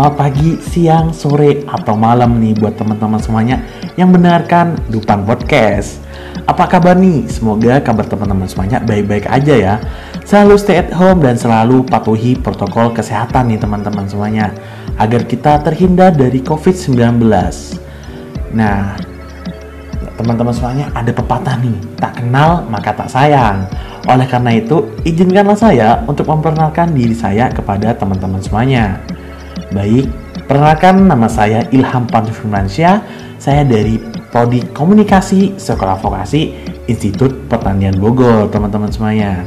Selamat pagi, siang, sore, atau malam nih buat teman-teman semuanya yang mendengarkan Dupan Podcast Apa kabar nih? Semoga kabar teman-teman semuanya baik-baik aja ya Selalu stay at home dan selalu patuhi protokol kesehatan nih teman-teman semuanya Agar kita terhindar dari COVID-19 Nah, teman-teman semuanya ada pepatah nih Tak kenal maka tak sayang oleh karena itu, izinkanlah saya untuk memperkenalkan diri saya kepada teman-teman semuanya. Baik, perkenalkan nama saya Ilham Pandu Firmansyah. Saya dari Prodi Komunikasi Sekolah Vokasi Institut Pertanian Bogor, teman-teman semuanya.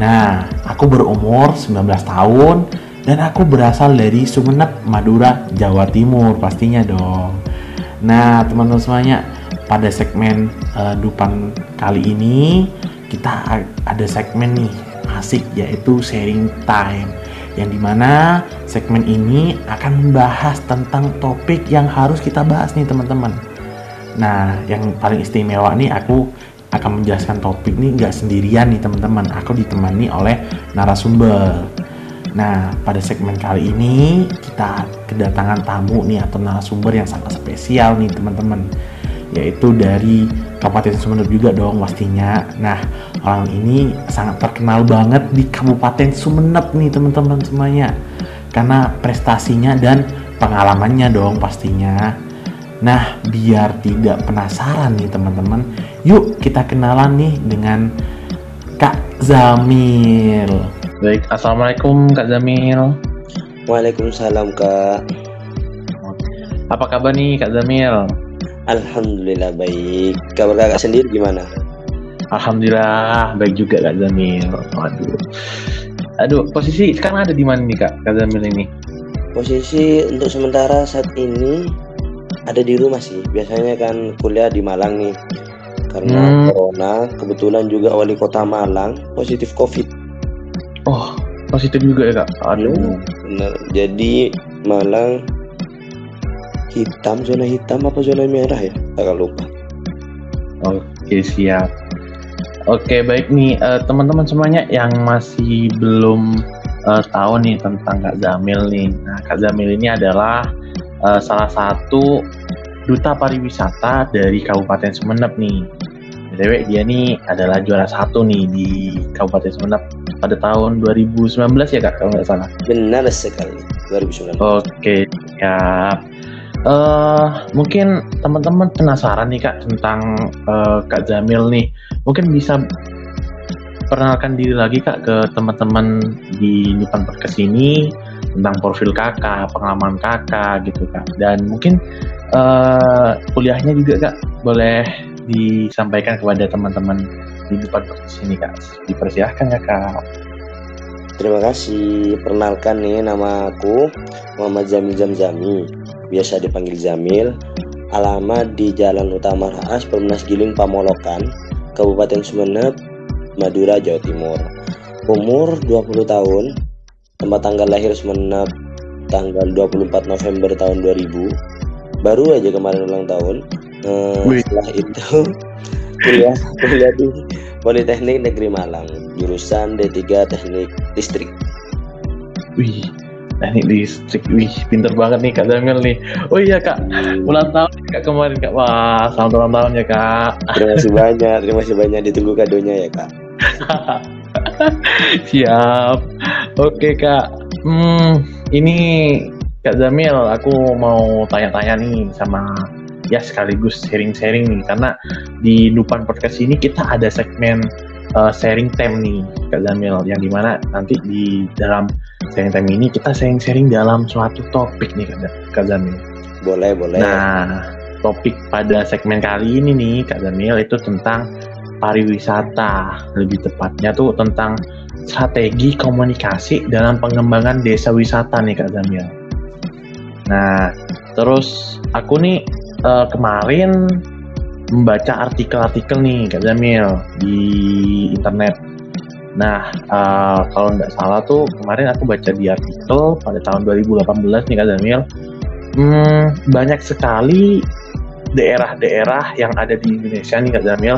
Nah, aku berumur 19 tahun dan aku berasal dari Sumeneb, Madura, Jawa Timur pastinya dong. Nah, teman-teman semuanya, pada segmen uh, Dupan kali ini kita ada segmen nih asik yaitu sharing time yang di mana segmen ini akan membahas tentang topik yang harus kita bahas nih teman-teman. Nah yang paling istimewa nih aku akan menjelaskan topik nih nggak sendirian nih teman-teman. Aku ditemani oleh narasumber. Nah pada segmen kali ini kita kedatangan tamu nih atau narasumber yang sangat spesial nih teman-teman yaitu dari Kabupaten Sumeneb juga dong pastinya. Nah, orang ini sangat terkenal banget di Kabupaten Sumeneb nih teman-teman semuanya. Karena prestasinya dan pengalamannya dong pastinya. Nah, biar tidak penasaran nih teman-teman, yuk kita kenalan nih dengan Kak Zamil. Baik, Assalamualaikum Kak Zamil. Waalaikumsalam Kak. Apa kabar nih Kak Zamil? Alhamdulillah baik. Kabar kakak sendiri gimana? Alhamdulillah baik juga Kak Zamil. Waduh. Aduh, posisi sekarang ada di mana nih Kak, Kak Zamil ini? Posisi untuk sementara saat ini ada di rumah sih. Biasanya kan kuliah di Malang nih. Karena hmm. corona, kebetulan juga wali kota Malang positif COVID. Oh, positif juga ya Kak? Aduh. Ya, benar. Jadi Malang hitam zona hitam apa zona merah ya? Agak lupa. Oke siap. Oke baik nih uh, teman-teman semuanya yang masih belum uh, tahu nih tentang Kak Zamil nih. Nah Kak Zamil ini adalah uh, salah satu duta pariwisata dari Kabupaten Sumeneb nih. BTW dia nih adalah juara satu nih di Kabupaten Sumeneb pada tahun 2019 ya kak kalau nggak salah. Benar sekali 2019. Oke, ya Uh, mungkin teman-teman penasaran nih kak tentang uh, kak Jamil nih. Mungkin bisa perkenalkan diri lagi kak ke teman-teman di depan podcast ini tentang profil kakak, pengalaman kakak gitu kak. Dan mungkin uh, kuliahnya juga kak boleh disampaikan kepada teman-teman di depan podcast ini kak. Dipersilahkan ya kak. Terima kasih. Perkenalkan nih nama aku Muhammad Jamil Jamzami biasa dipanggil Jamil, alamat di Jalan Utama Raas, Permenas Giling, Pamolokan, Kabupaten Sumeneb, Madura, Jawa Timur. Umur 20 tahun, tempat tanggal lahir Sumeneb tanggal 24 November tahun 2000. Baru aja kemarin ulang tahun. Eh, setelah itu kuliah kuliah di Politeknik Negeri Malang, jurusan D3 Teknik Listrik. Wih, teknik listrik wih pinter banget nih kak Jamil nih. Oh iya kak. Ulang tahun kak kemarin kak. Wah selamat ulang tahun ya kak. Terima kasih banyak terima kasih banyak. Ditunggu kadonya ya kak. Siap. Oke kak. Hmm ini kak Jamil aku mau tanya-tanya nih sama ya sekaligus sharing-sharing nih. Karena di Dupan Podcast ini kita ada segmen uh, sharing time nih Kak Zamil yang di mana nanti di dalam sharing time ini kita sharing-sharing dalam suatu topik nih Kak Zamil. Boleh, boleh. Nah, topik pada segmen kali ini nih Kak Zamil itu tentang pariwisata. Lebih tepatnya tuh tentang strategi komunikasi dalam pengembangan desa wisata nih Kak Zamil. Nah, terus aku nih uh, kemarin membaca artikel-artikel nih Kak Jamil di internet. Nah, uh, kalau nggak salah tuh kemarin aku baca di artikel pada tahun 2018 nih Kak Jamil, hmm, banyak sekali daerah-daerah yang ada di Indonesia nih Kak Jamil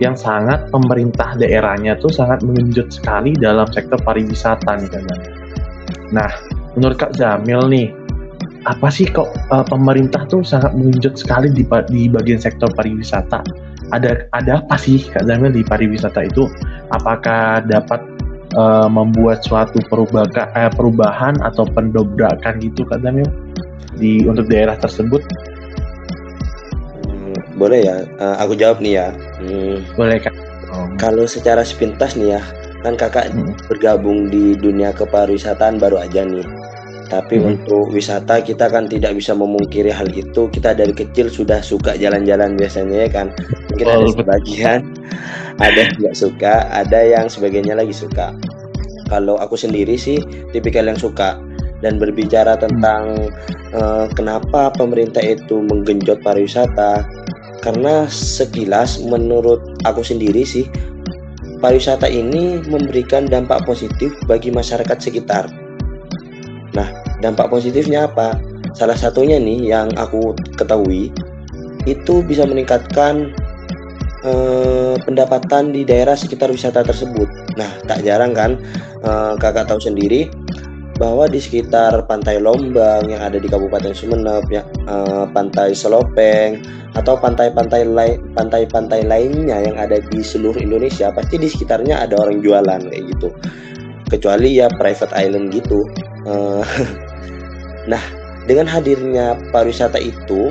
yang sangat pemerintah daerahnya tuh sangat mengenjut sekali dalam sektor pariwisata nih Kak Jamil. Nah, menurut Kak Jamil nih, apa sih kok uh, pemerintah tuh sangat mengenjut sekali di, di bagian sektor pariwisata? Ada ada apa sih Kak Jamil di pariwisata itu? Apakah dapat uh, membuat suatu perubahan, eh, perubahan atau pendobrakan gitu Kak Jamil di untuk daerah tersebut? boleh ya uh, aku jawab nih ya hmm. boleh kak oh. kalau secara sepintas nih ya kan kakak hmm. bergabung di dunia kepariwisataan baru aja nih tapi hmm. untuk wisata kita kan tidak bisa memungkiri hal itu kita dari kecil sudah suka jalan-jalan biasanya ya kan mungkin oh, ada sebagian ada yang tidak suka ada yang sebagainya lagi suka kalau aku sendiri sih tipikal yang suka dan berbicara tentang hmm. uh, kenapa pemerintah itu menggenjot pariwisata karena sekilas menurut aku sendiri sih pariwisata ini memberikan dampak positif bagi masyarakat sekitar. Nah, dampak positifnya apa? Salah satunya nih yang aku ketahui itu bisa meningkatkan eh, pendapatan di daerah sekitar wisata tersebut. Nah, tak jarang kan eh, kakak tahu sendiri bahwa di sekitar Pantai Lombang yang ada di Kabupaten Sumeneb, ya, uh, Pantai Selopeng atau pantai-pantai lain pantai-pantai lainnya yang ada di seluruh Indonesia, pasti di sekitarnya ada orang jualan kayak gitu. Kecuali ya private island gitu. Uh, nah, dengan hadirnya pariwisata itu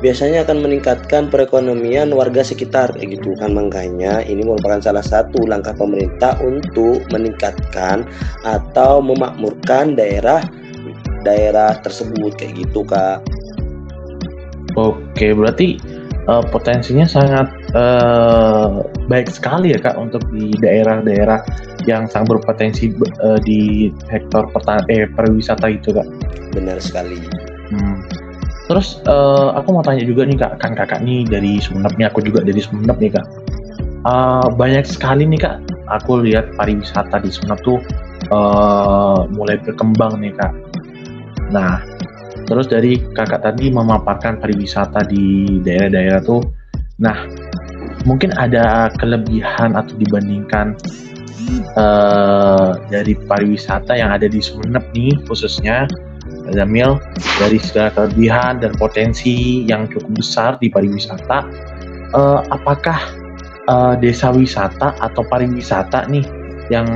biasanya akan meningkatkan perekonomian warga sekitar kayak gitu kan makanya ini merupakan salah satu langkah pemerintah untuk meningkatkan atau memakmurkan daerah daerah tersebut kayak gitu kak oke berarti uh, potensinya sangat uh, baik sekali ya kak untuk di daerah-daerah yang sangat berpotensi uh, di sektor pertan eh pariwisata itu kak benar sekali hmm Terus uh, aku mau tanya juga nih kak, kan kakak nih dari Sumeneb nih, aku juga dari Sumeneb nih kak. Uh, banyak sekali nih kak, aku lihat pariwisata di Sumeneb tuh uh, mulai berkembang nih kak. Nah, terus dari kakak tadi memaparkan pariwisata di daerah-daerah tuh, nah mungkin ada kelebihan atau dibandingkan uh, dari pariwisata yang ada di Sumeneb nih khususnya Jamil dari segala kelebihan dan potensi yang cukup besar di pariwisata, uh, apakah uh, desa wisata atau pariwisata nih yang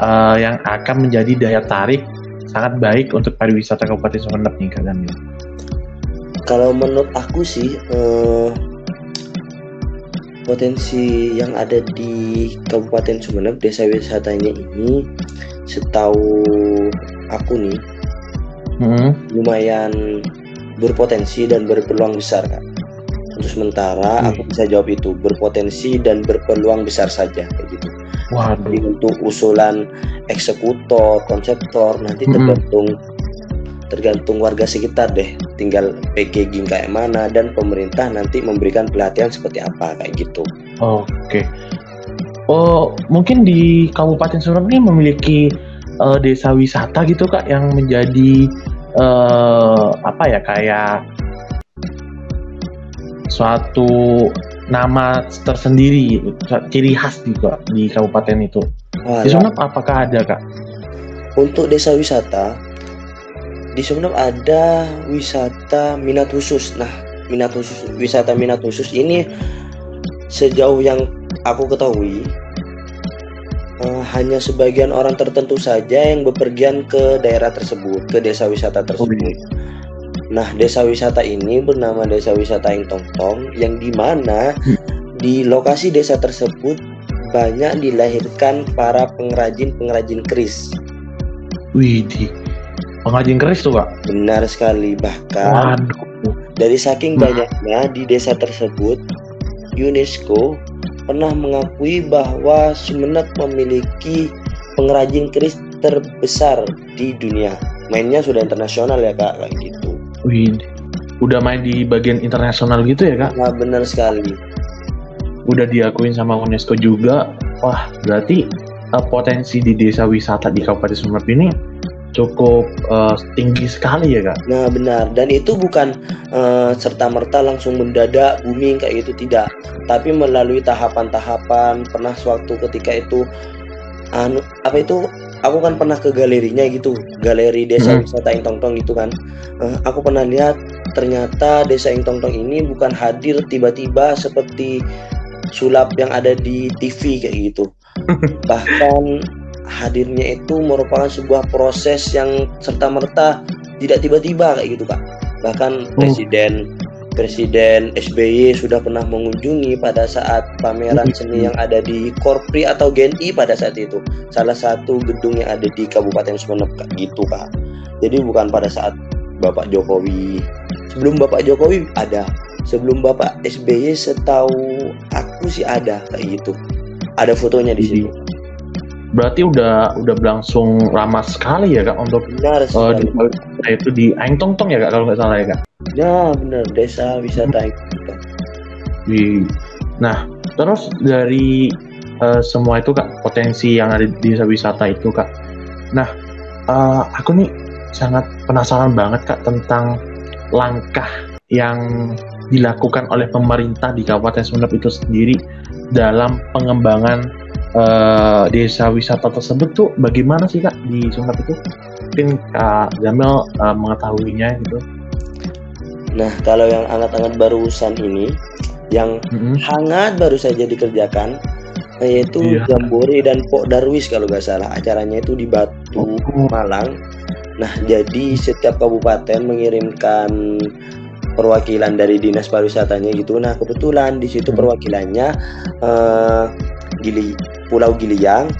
uh, yang akan menjadi daya tarik sangat baik untuk pariwisata Kabupaten Sumeneb nih Kak Jamil? Kalau menurut aku sih uh, potensi yang ada di Kabupaten Sumeneb desa wisatanya ini setahu aku nih hmm. lumayan berpotensi dan berpeluang besar kan untuk sementara hmm. aku bisa jawab itu berpotensi dan berpeluang besar saja kayak gitu Waduh. Jadi untuk usulan eksekutor konseptor nanti hmm. tergantung tergantung warga sekitar deh tinggal packaging kayak mana dan pemerintah nanti memberikan pelatihan seperti apa kayak gitu oke okay. oh mungkin di Kabupaten Surat ini memiliki uh, desa wisata gitu kak yang menjadi uh, apa ya kayak suatu nama tersendiri ciri khas juga di kabupaten itu. Walah. Di Sumeneb apakah ada kak? Untuk desa wisata di Sumeneb ada wisata minat khusus. Nah minat khusus wisata minat khusus ini sejauh yang aku ketahui uh, hanya sebagian orang tertentu saja yang bepergian ke daerah tersebut, ke desa wisata tersebut. Nah, desa wisata ini bernama Desa Wisata Ing Tongtong yang di mana di lokasi desa tersebut banyak dilahirkan para pengrajin-pengrajin keris. Wih, pengrajin keris tuh, Pak? Benar sekali. Bahkan Waduh. dari saking banyaknya di desa tersebut, UNESCO pernah mengakui bahwa Sumeneb memiliki pengrajin keris terbesar di dunia. Mainnya sudah internasional ya kak, kayak gitu. Wih, udah main di bagian internasional gitu ya kak? Nah, benar sekali. Udah diakuin sama UNESCO juga. Wah, berarti uh, potensi di desa wisata di Kabupaten Sumeneb ini cukup uh, tinggi sekali ya kak. Nah benar dan itu bukan uh, serta merta langsung mendadak booming kayak gitu tidak, tapi melalui tahapan-tahapan. Pernah suatu ketika itu anu apa itu aku kan pernah ke galerinya gitu, galeri desa hmm. wisata Intongtong gitu kan. Uh, aku pernah lihat ternyata desa Intongtong ini bukan hadir tiba-tiba seperti sulap yang ada di TV kayak gitu. Bahkan hadirnya itu merupakan sebuah proses yang serta merta tidak tiba-tiba kayak gitu kak. Bahkan oh. presiden Presiden SBY sudah pernah mengunjungi pada saat pameran seni yang ada di Korpri atau GNI pada saat itu. Salah satu gedung yang ada di Kabupaten Sumeneb gitu kak. Jadi bukan pada saat Bapak Jokowi sebelum Bapak Jokowi ada. Sebelum Bapak SBY setahu aku sih ada kayak gitu. Ada fotonya di sini berarti udah udah berlangsung lama sekali ya kak untuk benar uh, di, itu di Aing Tong Tong ya kak kalau nggak salah ya kak? Ya benar desa wisata Aing di nah terus dari uh, semua itu kak potensi yang ada di desa wisata itu kak. Nah uh, aku nih sangat penasaran banget kak tentang langkah yang dilakukan oleh pemerintah di Kabupaten Sumeneb itu sendiri dalam pengembangan uh, desa wisata tersebut tuh bagaimana sih kak di Sumeneb itu? Mungkin kak Jamil uh, mengetahuinya gitu. Nah kalau yang hangat-hangat barusan ini, yang mm-hmm. hangat baru saja dikerjakan, yaitu yeah. Jambore dan Pok Darwis kalau nggak salah acaranya itu di Batu oh. Malang. Nah jadi setiap kabupaten mengirimkan perwakilan dari dinas pariwisatanya gitu. Nah kebetulan di situ perwakilannya uh, Gili Pulau Giliang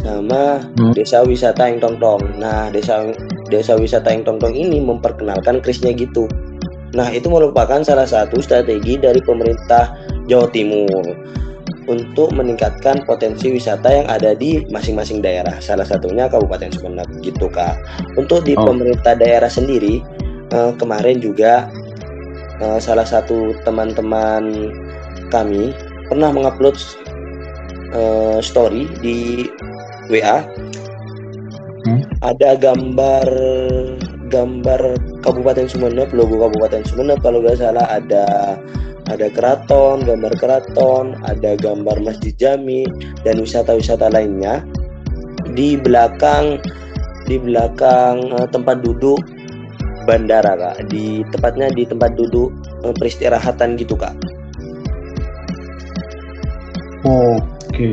sama hmm. desa wisata yang Tongtong. Nah, desa desa wisata yang Tongtong ini memperkenalkan krisnya gitu. Nah, itu merupakan salah satu strategi dari pemerintah Jawa Timur untuk meningkatkan potensi wisata yang ada di masing-masing daerah. Salah satunya Kabupaten Sumeneb gitu, Kak. Untuk di oh. pemerintah daerah sendiri eh, kemarin juga eh, salah satu teman-teman kami pernah mengupload uh, story di WA hmm? ada gambar gambar Kabupaten Sumeneb logo Kabupaten Sumeneb. Kalau nggak salah ada ada keraton gambar keraton ada gambar Masjid Jami dan wisata-wisata lainnya. Di belakang di belakang uh, tempat duduk bandara kak. Di tepatnya di tempat duduk uh, peristirahatan gitu kak. Oh Oke.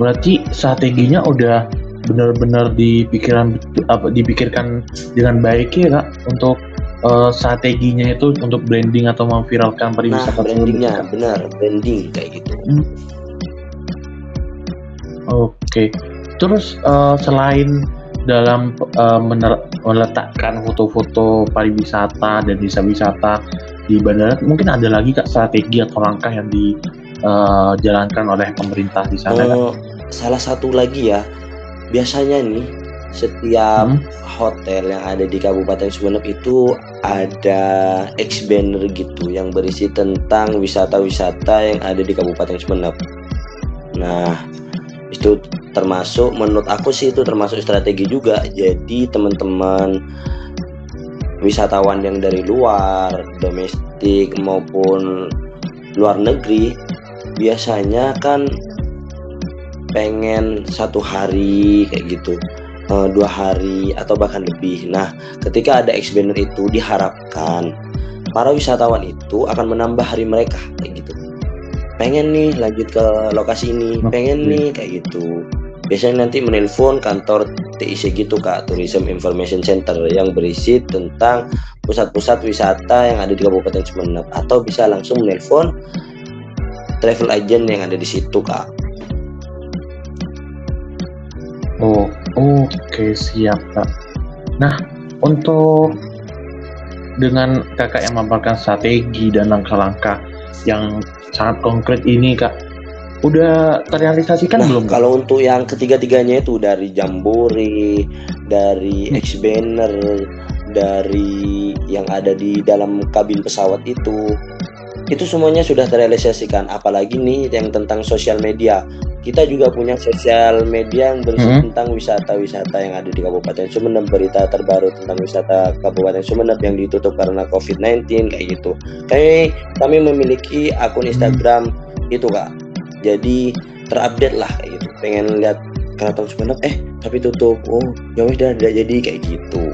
Berarti strateginya udah benar-benar dipikiran apa dipikirkan dengan baik ya kak untuk uh, strateginya itu untuk branding atau memviralkan pariwisata nah, brandingnya benar branding kayak gitu hmm. oke okay. terus uh, selain dalam uh, meletakkan foto-foto pariwisata dan desa wisata di bandara mungkin ada lagi kak strategi atau langkah yang di uh, jalankan oleh pemerintah di sana? Uh, kan? Salah satu lagi ya, biasanya nih setiap hmm? hotel yang ada di Kabupaten Sumeneb itu ada X banner gitu yang berisi tentang wisata-wisata yang ada di Kabupaten Sumeneb. Nah, itu termasuk menurut aku sih itu termasuk strategi juga. Jadi teman-teman wisatawan yang dari luar, domestik maupun luar negeri biasanya kan pengen satu hari kayak gitu uh, dua hari atau bahkan lebih. Nah ketika ada expander itu diharapkan para wisatawan itu akan menambah hari mereka kayak gitu. Pengen nih lanjut ke lokasi ini pengen nih kayak gitu. Biasanya nanti menelpon kantor TIC gitu kak Tourism Information Center yang berisi tentang pusat-pusat wisata yang ada di Kabupaten Sumeneb. Atau bisa langsung menelpon travel agent yang ada di situ kak oh oke okay, siap kak nah untuk dengan kakak yang memaparkan strategi dan langkah-langkah yang sangat konkret ini kak udah terrealisasikan nah, belum kak? kalau untuk yang ketiga-tiganya itu dari jambore dari hmm. X banner dari yang ada di dalam kabin pesawat itu itu semuanya sudah terrealisasikan apalagi nih yang tentang sosial media kita juga punya sosial media yang berisi Hmm. tentang wisata-wisata yang ada di Kabupaten Sumeneb, berita terbaru tentang wisata Kabupaten Sumeneb yang ditutup karena COVID-19 kayak gitu. Kami kami memiliki akun Hmm. Instagram itu kak, jadi terupdate lah kayak gitu. Pengen lihat Keraton Sumeneb, eh tapi tutup. Oh ya udah udah jadi kayak gitu.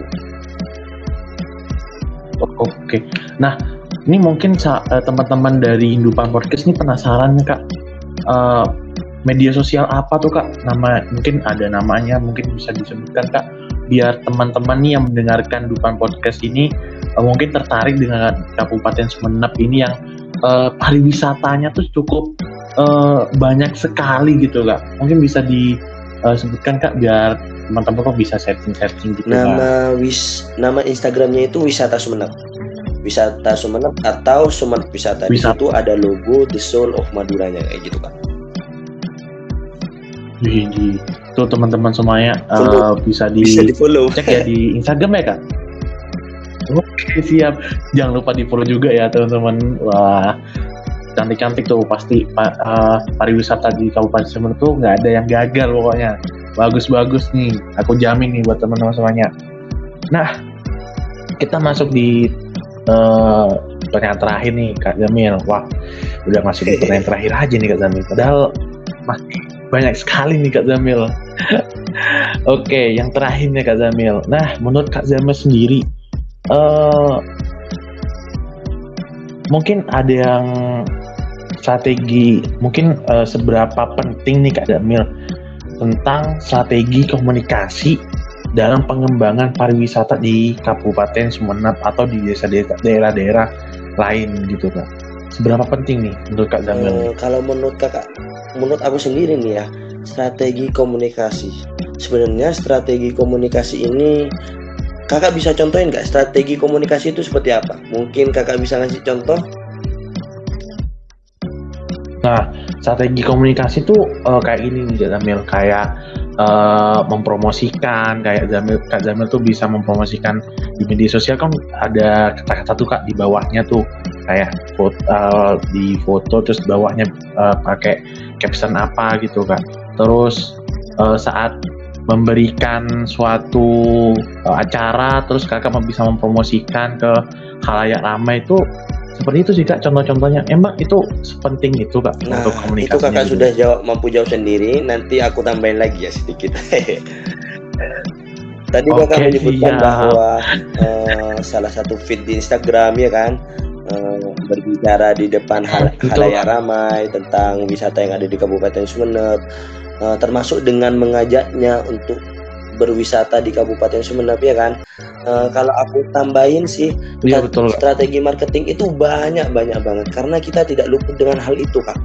Oke. Nah, ini mungkin eh, teman-teman dari Indupan Podcast ini penasaran kak. Eh, media sosial apa tuh kak? Nama mungkin ada namanya, mungkin bisa disebutkan kak. Biar teman-teman nih yang mendengarkan Indupan Podcast ini eh, mungkin tertarik dengan Kabupaten Sumeneb ini yang eh, pariwisatanya tuh cukup eh, banyak sekali gitu kak. Mungkin bisa disebutkan kak biar teman-teman kok bisa searching-searching gitu kak. Nama wis nama Instagramnya itu Wisata Sumeneb. Wisata Sumeneb atau Sumeneb Wisata. Wisata. situ ada logo The Soul of Maduranya kayak gitu kan. Wih, di tuh teman-teman semuanya Follow. bisa di Bisa di follow. cek ya di Instagram ya kak. Oke siap, jangan lupa di follow juga ya teman-teman. Wah cantik-cantik tuh pasti pa- eh, pariwisata di Kabupaten Sumeneb tuh nggak ada yang gagal pokoknya. Bagus-bagus nih, aku jamin nih buat teman-teman semuanya. Nah, kita masuk di eh, pertanyaan terakhir nih Kak Jamil. Wah, udah masuk di pertanyaan terakhir aja nih Kak Jamil. Padahal masih banyak sekali nih Kak Zamil. Oke, yang terakhir nih Kak Zamil. Nah, menurut Kak Zamil sendiri, eh mungkin ada yang strategi, mungkin eh, seberapa penting nih Kak Zamil tentang strategi komunikasi dalam pengembangan pariwisata di Kabupaten Sumeneb atau di desa-desa daerah-daerah lain gitu Kak. Seberapa penting nih menurut Kak Zamil? Eh, kalau menurut kakak, menurut aku sendiri nih ya, strategi komunikasi. Sebenarnya strategi komunikasi ini kakak bisa contohin nggak strategi komunikasi itu seperti apa? Mungkin kakak bisa ngasih contoh? Nah, strategi komunikasi tuh eh, kayak gini nih Kak Zamil, kayak eh, mempromosikan, kayak Zamil, Kak Zamil tuh bisa mempromosikan di media sosial kan ada kata-kata tuh Kak di bawahnya tuh kayak foto, di foto terus bawahnya eh, pakai caption apa gitu Kak. Terus eh, saat memberikan suatu eh, acara terus kakak bisa mempromosikan ke halayak ramai itu seperti itu sih kak contoh-contohnya emang itu sepenting itu kak Nah, untuk itu komunikasinya kakak sudah jawab mampu jawab sendiri. Nanti aku tambahin lagi ya sedikit. Tadi kakak Oke, menyebutkan siap. bahwa eh, salah satu feed di Instagram ya kan eh, berbicara di depan hal halayak ramai tentang wisata yang ada di Kabupaten Sumeneb, eh, termasuk dengan mengajaknya untuk berwisata di Kabupaten Sumeneb ya kan. Eh, kalau aku tambahin sih Strat- betul Strategi marketing itu banyak banyak banget karena kita tidak luput dengan hal itu kak.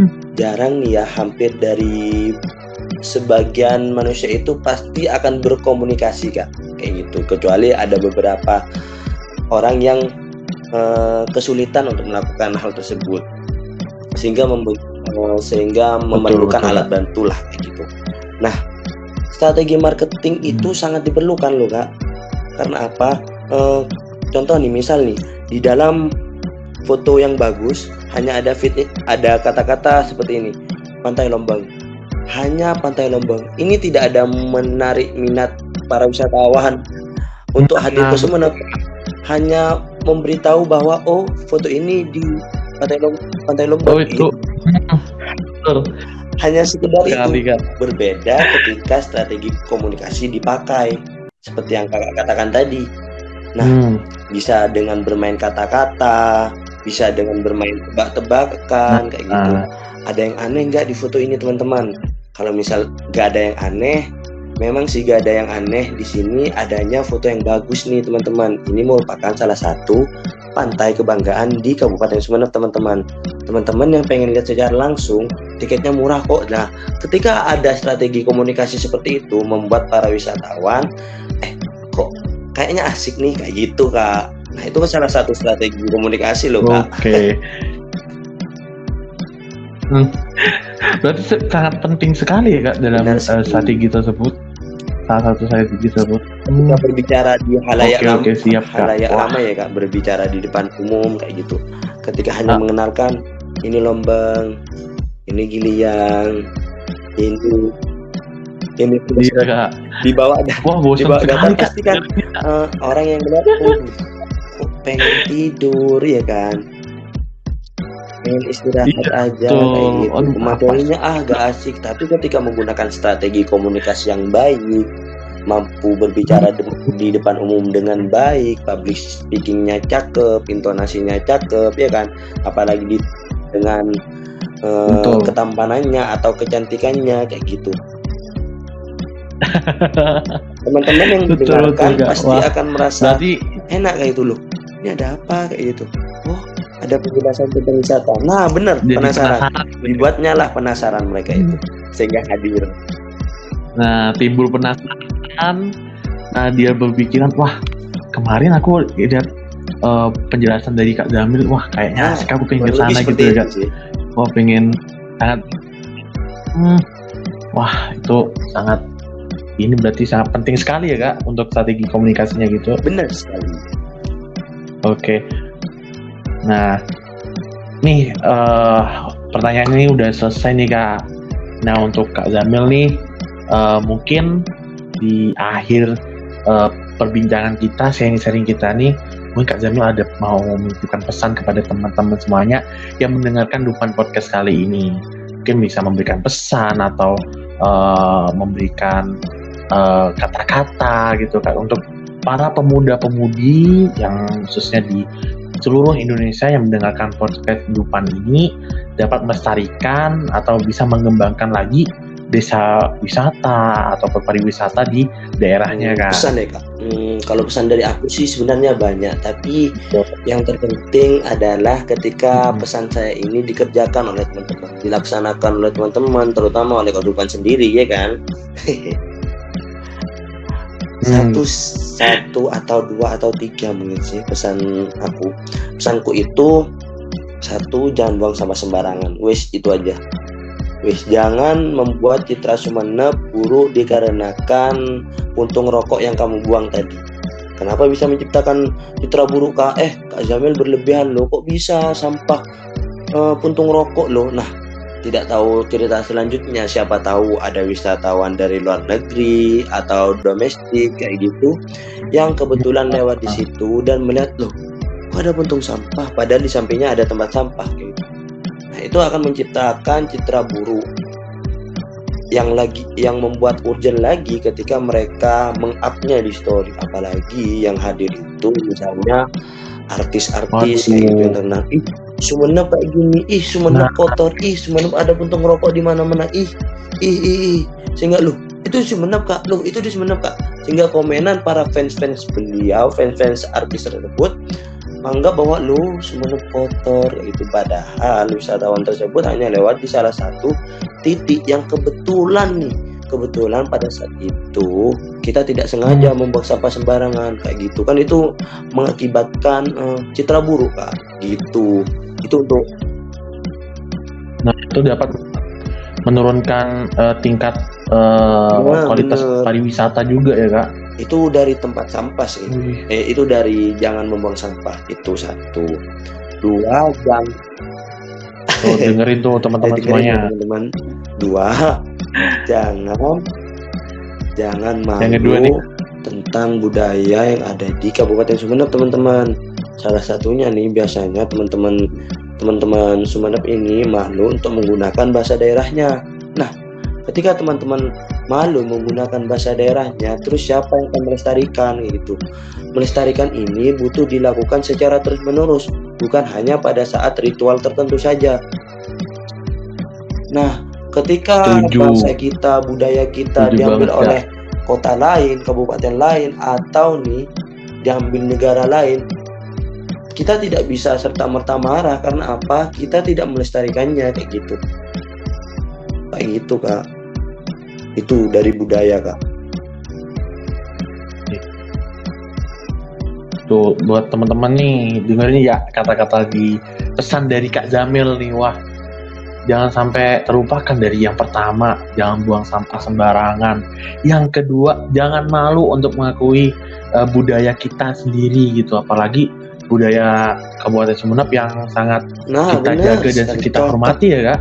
Hmm. Jarang nih ya hampir dari sebagian manusia itu pasti akan berkomunikasi kak kayak gitu. Kecuali ada beberapa orang yang eh, kesulitan untuk melakukan hal tersebut sehingga membe- eh, sehingga memerlukan betul. alat bantu lah kayak gitu. Nah strategi marketing itu sangat diperlukan loh kak. Karena apa? Eh, contoh nih misal nih di dalam foto yang bagus hanya ada fit ada kata-kata seperti ini pantai Lombang. Hanya pantai Lombang. Ini tidak ada menarik minat para wisatawan untuk hadir ke Nah. Sumeneb. Hanya memberitahu bahwa oh foto ini di pantai Lombang pantai Lombang. Oh itu. Betul hanya sekedar itu berbeda ketika strategi komunikasi dipakai seperti yang kakak katakan tadi. Nah, Hmm, bisa dengan bermain kata-kata bisa dengan bermain tebak-tebakan kayak gitu. Nah, ada yang aneh nggak di foto ini teman-teman? Kalau misal nggak ada yang aneh memang sih nggak ada yang aneh di sini adanya foto yang bagus nih teman-teman. Ini merupakan salah satu pantai kebanggaan di Kabupaten Sumeneb teman-teman. Teman-teman yang pengen lihat secara langsung tiketnya murah kok. Nah ketika ada strategi komunikasi seperti itu membuat para wisatawan eh kok kayaknya asik nih kayak gitu kak. Nah itu kan salah satu strategi komunikasi loh kak. Oke. Hmm. Berarti sangat penting sekali ya kak dalam Benar eh, strategi tersebut. Salah satu strategi tersebut. kita berbicara di halayak ram- oke, siap, halayak Wah. ramai ya kak berbicara di depan umum kayak gitu ketika hanya Ah. mengenalkan ini lombang ini giliang ini ini Iya kak. dibawa ada Wah Dibawa sekali data kak. pasti kan. eh, orang yang melihat "Waduh, kok pengen tidur ya kan pengen istirahat Iya, aja kayak gitu. Aduh, materinya ah gak asik. Tapi ketika menggunakan strategi komunikasi yang baik mampu berbicara de- di depan umum dengan baik public speakingnya cakep intonasinya cakep ya kan? Apalagi di dengan Betul. ketampanannya atau kecantikannya kayak gitu. Teman-teman yang Betul, mendengarkan pasti Wah, akan merasa Berarti enak kayak itu loh. Ini ada apa? Kayak gitu. Oh ada penjelasan tentang wisata nah jadi penasaran penasaran. dibuatnya lah penasaran mereka itu sehingga hadir Nah timbul penasaran. Nah dia berpikiran wah kemarin aku lihat eh, penjelasan dari Kak Jamil wah kayaknya Nah, aku pengen ke sana gitu ya Kak. sih. Wah pengen sangat hmm, wah itu sangat ini berarti sangat penting sekali ya Kak untuk strategi komunikasinya gitu. benar sekali Oke. Nah, nih eh, pertanyaan ini udah selesai nih kak. Nah untuk kak Zamil nih, eh, mungkin di akhir eh, perbincangan kita, sharing-sharing kita nih, mungkin kak Zamil ada mau menitipkan pesan kepada teman-teman semuanya yang mendengarkan Dupan Podcast kali ini. Mungkin bisa memberikan pesan atau eh, memberikan kata-kata gitu kak untuk para pemuda-pemudi yang khususnya di seluruh Indonesia yang mendengarkan podcast Dupan ini dapat melestarikan atau bisa mengembangkan lagi desa wisata atau pariwisata di daerahnya kan. pesan deh kak Hmm, kalau pesan dari aku sih sebenarnya banyak tapi yang terpenting adalah ketika Hmm. pesan saya ini dikerjakan oleh teman-teman dilaksanakan oleh teman-teman terutama oleh kehidupan sendiri ya kan. satu satu atau dua atau tiga mungkin sih pesan aku. Pesanku itu satu jangan buang sampah sembarangan. Wes itu aja. Wes jangan membuat citra Sumeneb buruk dikarenakan puntung rokok yang kamu buang tadi. Kenapa bisa menciptakan citra buruk kak? Eh kak Jamil berlebihan loh. Kok bisa sampah eh, puntung rokok loh? Nah tidak tahu cerita selanjutnya siapa tahu ada wisatawan dari luar negeri atau domestik kayak gitu yang kebetulan lewat di situ dan melihat loh kok ada puntung sampah? Padahal di sampingnya ada tempat sampah kayak gitu. Nah, itu akan menciptakan citra buruk yang lagi yang membuat urgent lagi ketika mereka mengupnya di story. Apalagi yang hadir itu misalnya artis-artis kayak gitu yang Sumeneb kayak gini ih Sumeneb kotor ih Sumeneb ada puntung rokok di mana-mana ih ih ih, ih. sehingga lu itu Sumeneb kak. Lu itu di Sumeneb kak. Sehingga komenan para fans-fans beliau fans-fans artis tersebut menganggap bahwa lu Sumeneb kotor itu padahal wisatawan tersebut hanya lewat di salah satu titik yang kebetulan nih. Kebetulan pada saat itu kita tidak sengaja membuang sampah sembarangan kayak gitu. Kan itu mengakibatkan eh, citra buruk kak. Gitu itu untuk Nah itu dapat menurunkan eh, tingkat eh, Wah, kualitas bener. pariwisata juga ya kak. itu dari tempat sampah sih Wih, eh, itu dari jangan membuang sampah itu satu dua jangan tuh dengerin tuh teman-teman Eh, semuanya. ya, teman-teman dua jangan jangan malu Yang kedua nih. tentang budaya yang ada di Kabupaten Sumeneb teman-teman salah satunya nih biasanya teman-teman teman-teman Sumeneb ini malu untuk menggunakan bahasa daerahnya. Nah ketika teman-teman malu menggunakan bahasa daerahnya terus siapa yang akan melestarikan gitu? Melestarikan ini butuh dilakukan secara terus menerus bukan hanya pada saat ritual tertentu saja. Nah ketika Setuju. bangsa kita budaya kita Setuju diambil banget, oleh kota lain kabupaten lain atau nih diambil negara lain kita tidak bisa serta merta marah karena apa? Kita tidak melestarikannya kayak gitu. Kayak gitu kak. Itu dari budaya kak. Tuh buat teman-teman nih dengerin ya kata-kata di pesan dari Kak Jamil nih. Wah jangan sampai terlupakan dari yang pertama jangan buang sampah sembarangan. Yang kedua jangan malu untuk mengakui eh, budaya kita sendiri gitu. Apalagi budaya Kabupaten Sumeneb yang sangat nah kita benar jaga dan kita cocok. hormati ya kak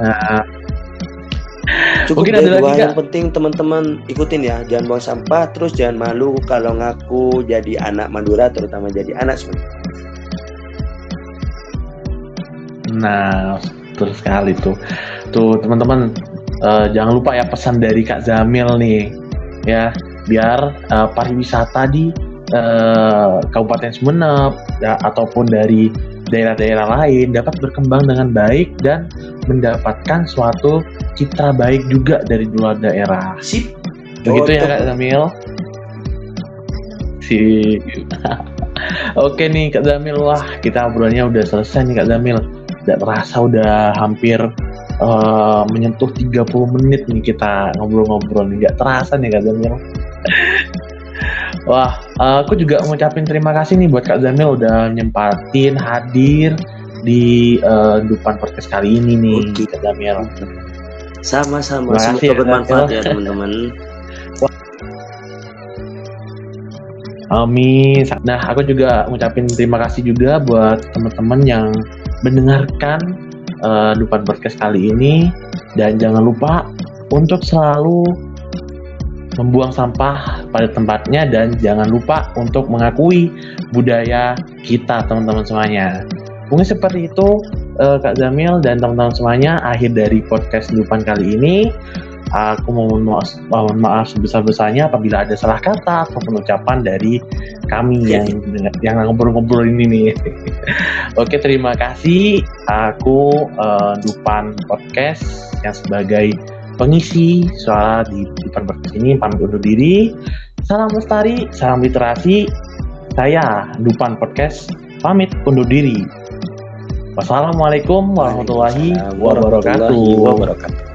nah Cukup Mungkin ada lagi, dua yang penting teman-teman ikutin ya. Jangan buang sampah, terus jangan malu kalau ngaku jadi anak Madura, terutama jadi anak Sunda. Nah, betul sekali tuh. Tuh teman-teman eh, jangan lupa ya pesan dari Kak Zamil nih, ya biar eh, pariwisata di eh, Kabupaten Sumeneb ya, ataupun dari daerah-daerah lain dapat berkembang dengan baik dan mendapatkan suatu citra baik juga dari dua daerah. Sip. Begitu ya Cocok. Kak Zamil. Si Oke nih Kak Zamil, wah kita obrolannya udah selesai nih Kak Zamil. Tidak terasa udah hampir eh, menyentuh 30 menit nih kita ngobrol-ngobrol nih. Gak terasa nih Kak Zamil. Wah, eh, aku juga ngucapin terima kasih nih buat Kak Zamil udah nyempatin hadir di eh, Dupan Podcast kali ini nih Oke. Kak Zamil. Sama-sama. Semoga ya, bermanfaat ya teman-teman. Amin. Nah, aku juga ngucapin terima kasih juga buat teman-teman yang mendengarkan eh, Dupan Podcast kali ini dan jangan lupa untuk selalu membuang sampah pada tempatnya dan jangan lupa untuk mengakui budaya kita teman-teman semuanya. Mungkin seperti itu eh, Kak Zamil dan teman-teman semuanya akhir dari podcast Dupan kali ini. Aku mohon maaf, mohon maaf sebesar-besarnya apabila ada salah kata ataupun ucapan dari kami yang yang ngobrol-ngobrol ini nih. Oke, terima kasih. Aku eh, Dupan Podcast yang sebagai pengisi suara di Dupan Podcast ini pamit undur diri. Salam lestari, salam literasi. Saya Dupan Podcast pamit undur diri. Wassalamualaikum warahmatullahi Waalaikumsalam warahmatullahi wabarakatuh. wabarakatuh.